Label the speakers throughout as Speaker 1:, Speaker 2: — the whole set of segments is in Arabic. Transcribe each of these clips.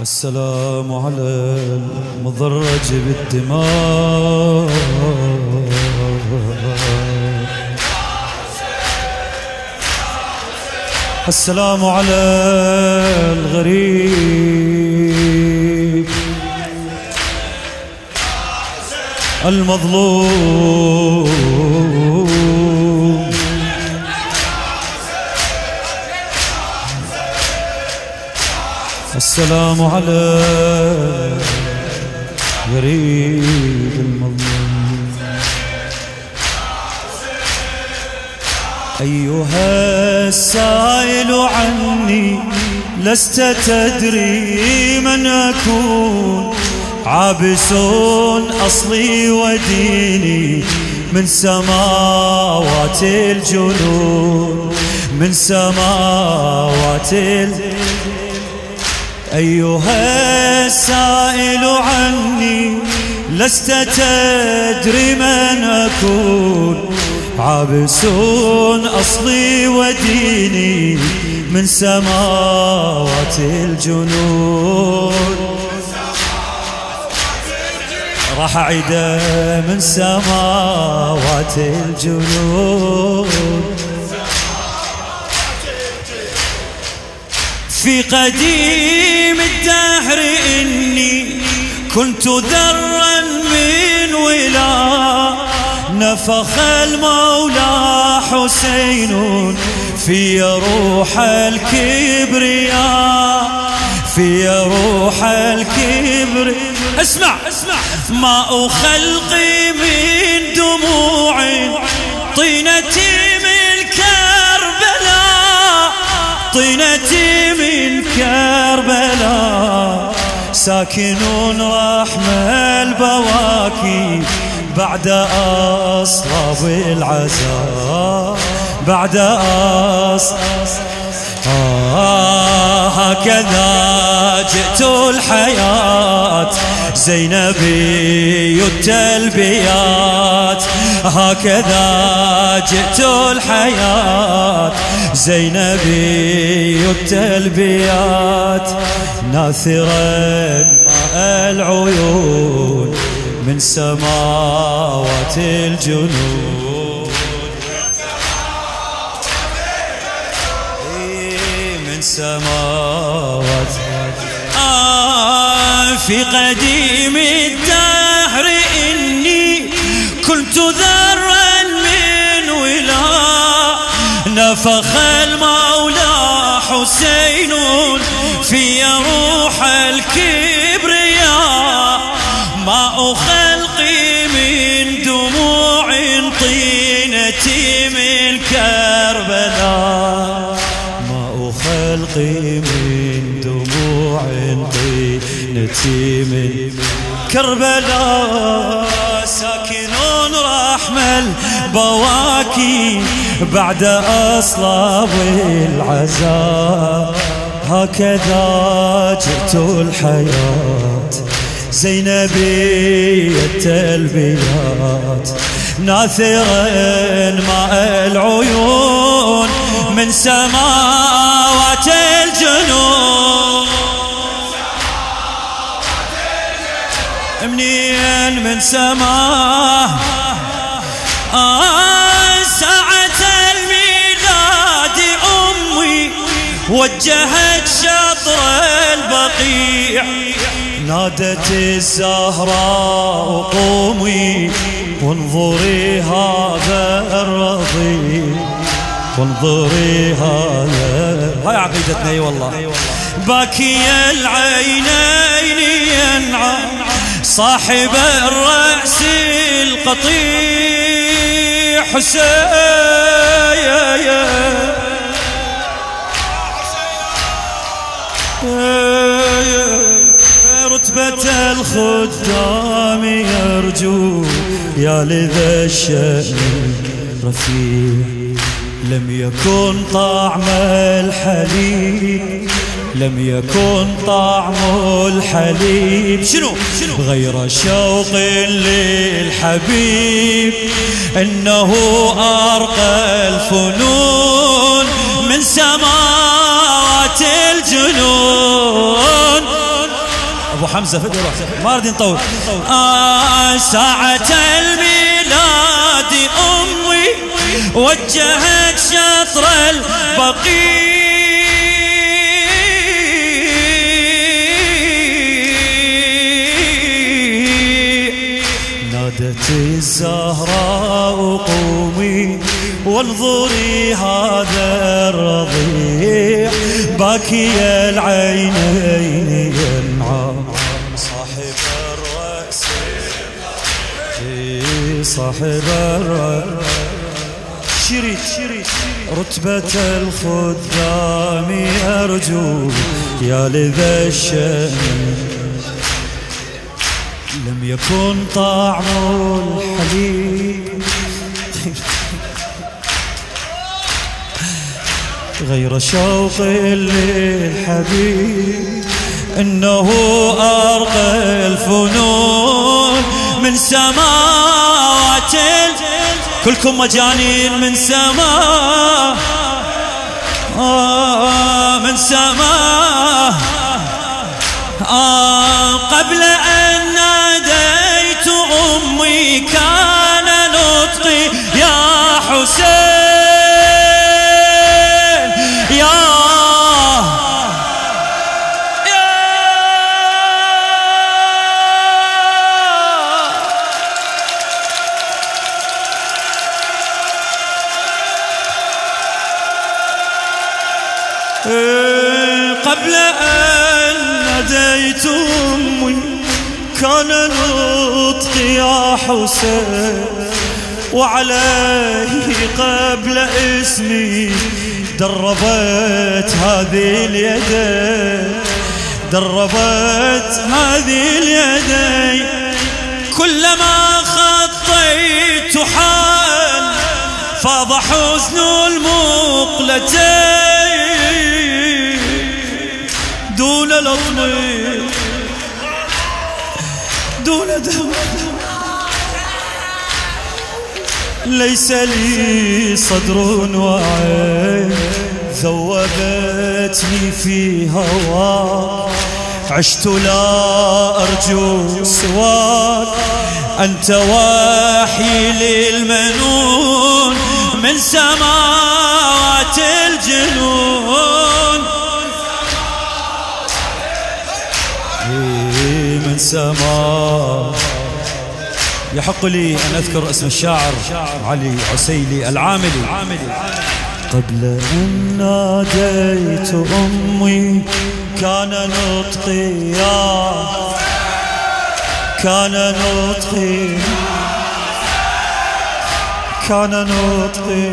Speaker 1: السلام على المضرج بالدماء السلام على الغريب. المظلوم. السلام على غريب المظلوم. أيها السائل عني لست تدري من أكون. عابس أصلي وديني من سماوات الجنون. من سماوات الجنون أيها السائل عني لست تدري من أكون. عابس أصلي وديني من سماوات الجنون. راح أعيده من سماوات الجنون. في قديم الدهر إني كنت ذرا من ولا. نفخ المولى حسين في روح الكبرياء. في روح الكبر. اسمع اسمع. ماء خلقي من دموع. طينتي من كربلاء. طينتي من كربلاء. ساكنون رحم البواكي بعد أصلاب العزاء بعد أصلاب آه هكذا جئت الحياة. زينبي التلبيات هكذا جئت الحياة. زينبي التلبيات ناثرا ماء العيون من سماوات الجنود من سماوات في قديم الدهر إني كنت ذرا من ولا نفخ المولى حسين في روح الكبرياء. ماء خلقي من كربلاء ساكنون رحم البواكي بعد أصلاب العزاء. هكذا جئت الحياة. زينبي التلبيات. ناثرا ماء العيون من سماوات سماه آه ساعة الميلاد أمي وجهت شطر البقيع. نادت الزهراء قومي وانظري هذا الرضيع. وانظري هذا هاي عقيدتنا إي والله. باكي العينين ينعم. صاحب الرأس القطيع حسين. رتبة الخدام يرجو يا لذا الشأن رفيع. لم يكن طعم الحليب لم يكن طعم الحليب شنو؟ غير شوق للحبيب. إنه أرقى الفنون من سماوات الجنون. حمزة فدي ما ردي نطول آه ساعة الميلاد أمي وجهت شطر البقيع. نادت الزهراء قومي وانظري هذا الرضيع باكي العينين ينعم صاحب الرأس. صاحب الرأس. شريت رتبة الخدام أرجو يا الشمس لم يكن طعم الحليب. غير شوق للحبيب. إنه أرقى الفنون من سماوات كلكم مجانين من سماء. من سماء. آه قبل أن ناديت أمي كان نطقي يا حسين وعليه قبل اسمي دربت هذه اليدين دربت هذه اليدين. كلما خطيت حال فاض حزن المقلتين. دون لطم دون دم. ليس لي صدر وعين ذوبتني في هواك عشت لا أرجو سواك أنت وحي للمنون من سماوات الجنون. من سماء يحق لي أن أذكر اسم الشاعر علي عسيلي العاملي. قبل أن ناديت أمي كان نطقي يا كان نطقي كان نطقي.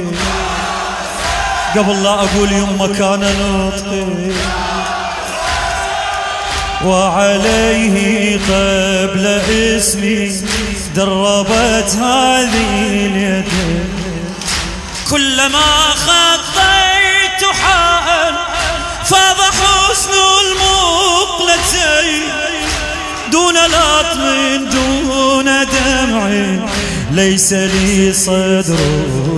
Speaker 1: قبل لا أقول يمه كان نطقي. وعليه قبل اسمي دربت هذه اليد. كلما خطيت حال فاض حسن المقلتين. دون لطم دون دمع ليس لي صدر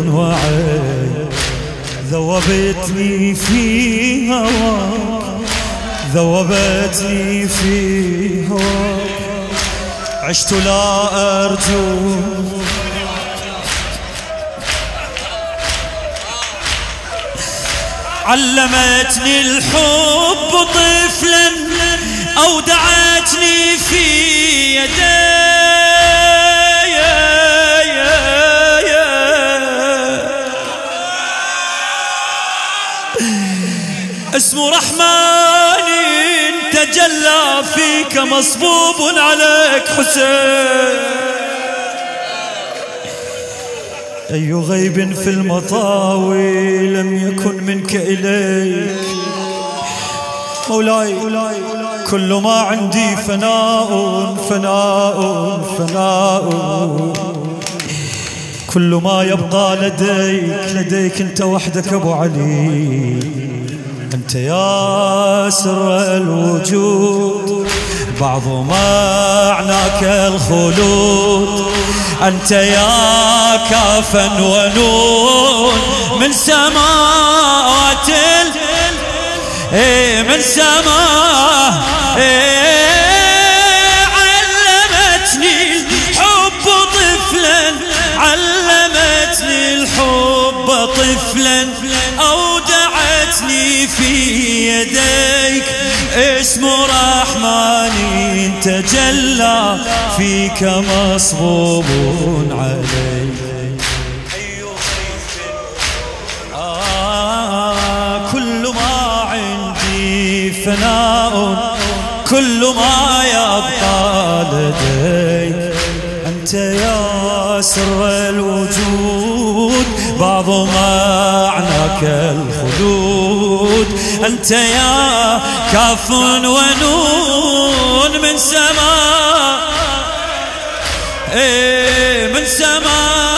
Speaker 1: وعين. ذوبتني في هواك. ذوبتني في هواك عشت لا أرجو. علمتني الحب مصبوب عليك حسين. أي غيب في المطاوي لم يكن منك إليك. مولاي كل ما عندي فناء فناء فناء. كل ما يبقى لديك لديك أنت وحدك أبو علي. أنت يا سر الوجود. بعض معناك الخلود. أنت يا كافا ونون من سماوات إيه من سماء. إيه علمتني الحب طفلا علمتني الحب طفلا. تجلى فيك مصبوب عليك آه كل ما عندي فناء كل ما يبقى لديك أنت يا سر الوجود بعض معناك الخلود. أنت يا كاف ونون من سماء إيه من حسين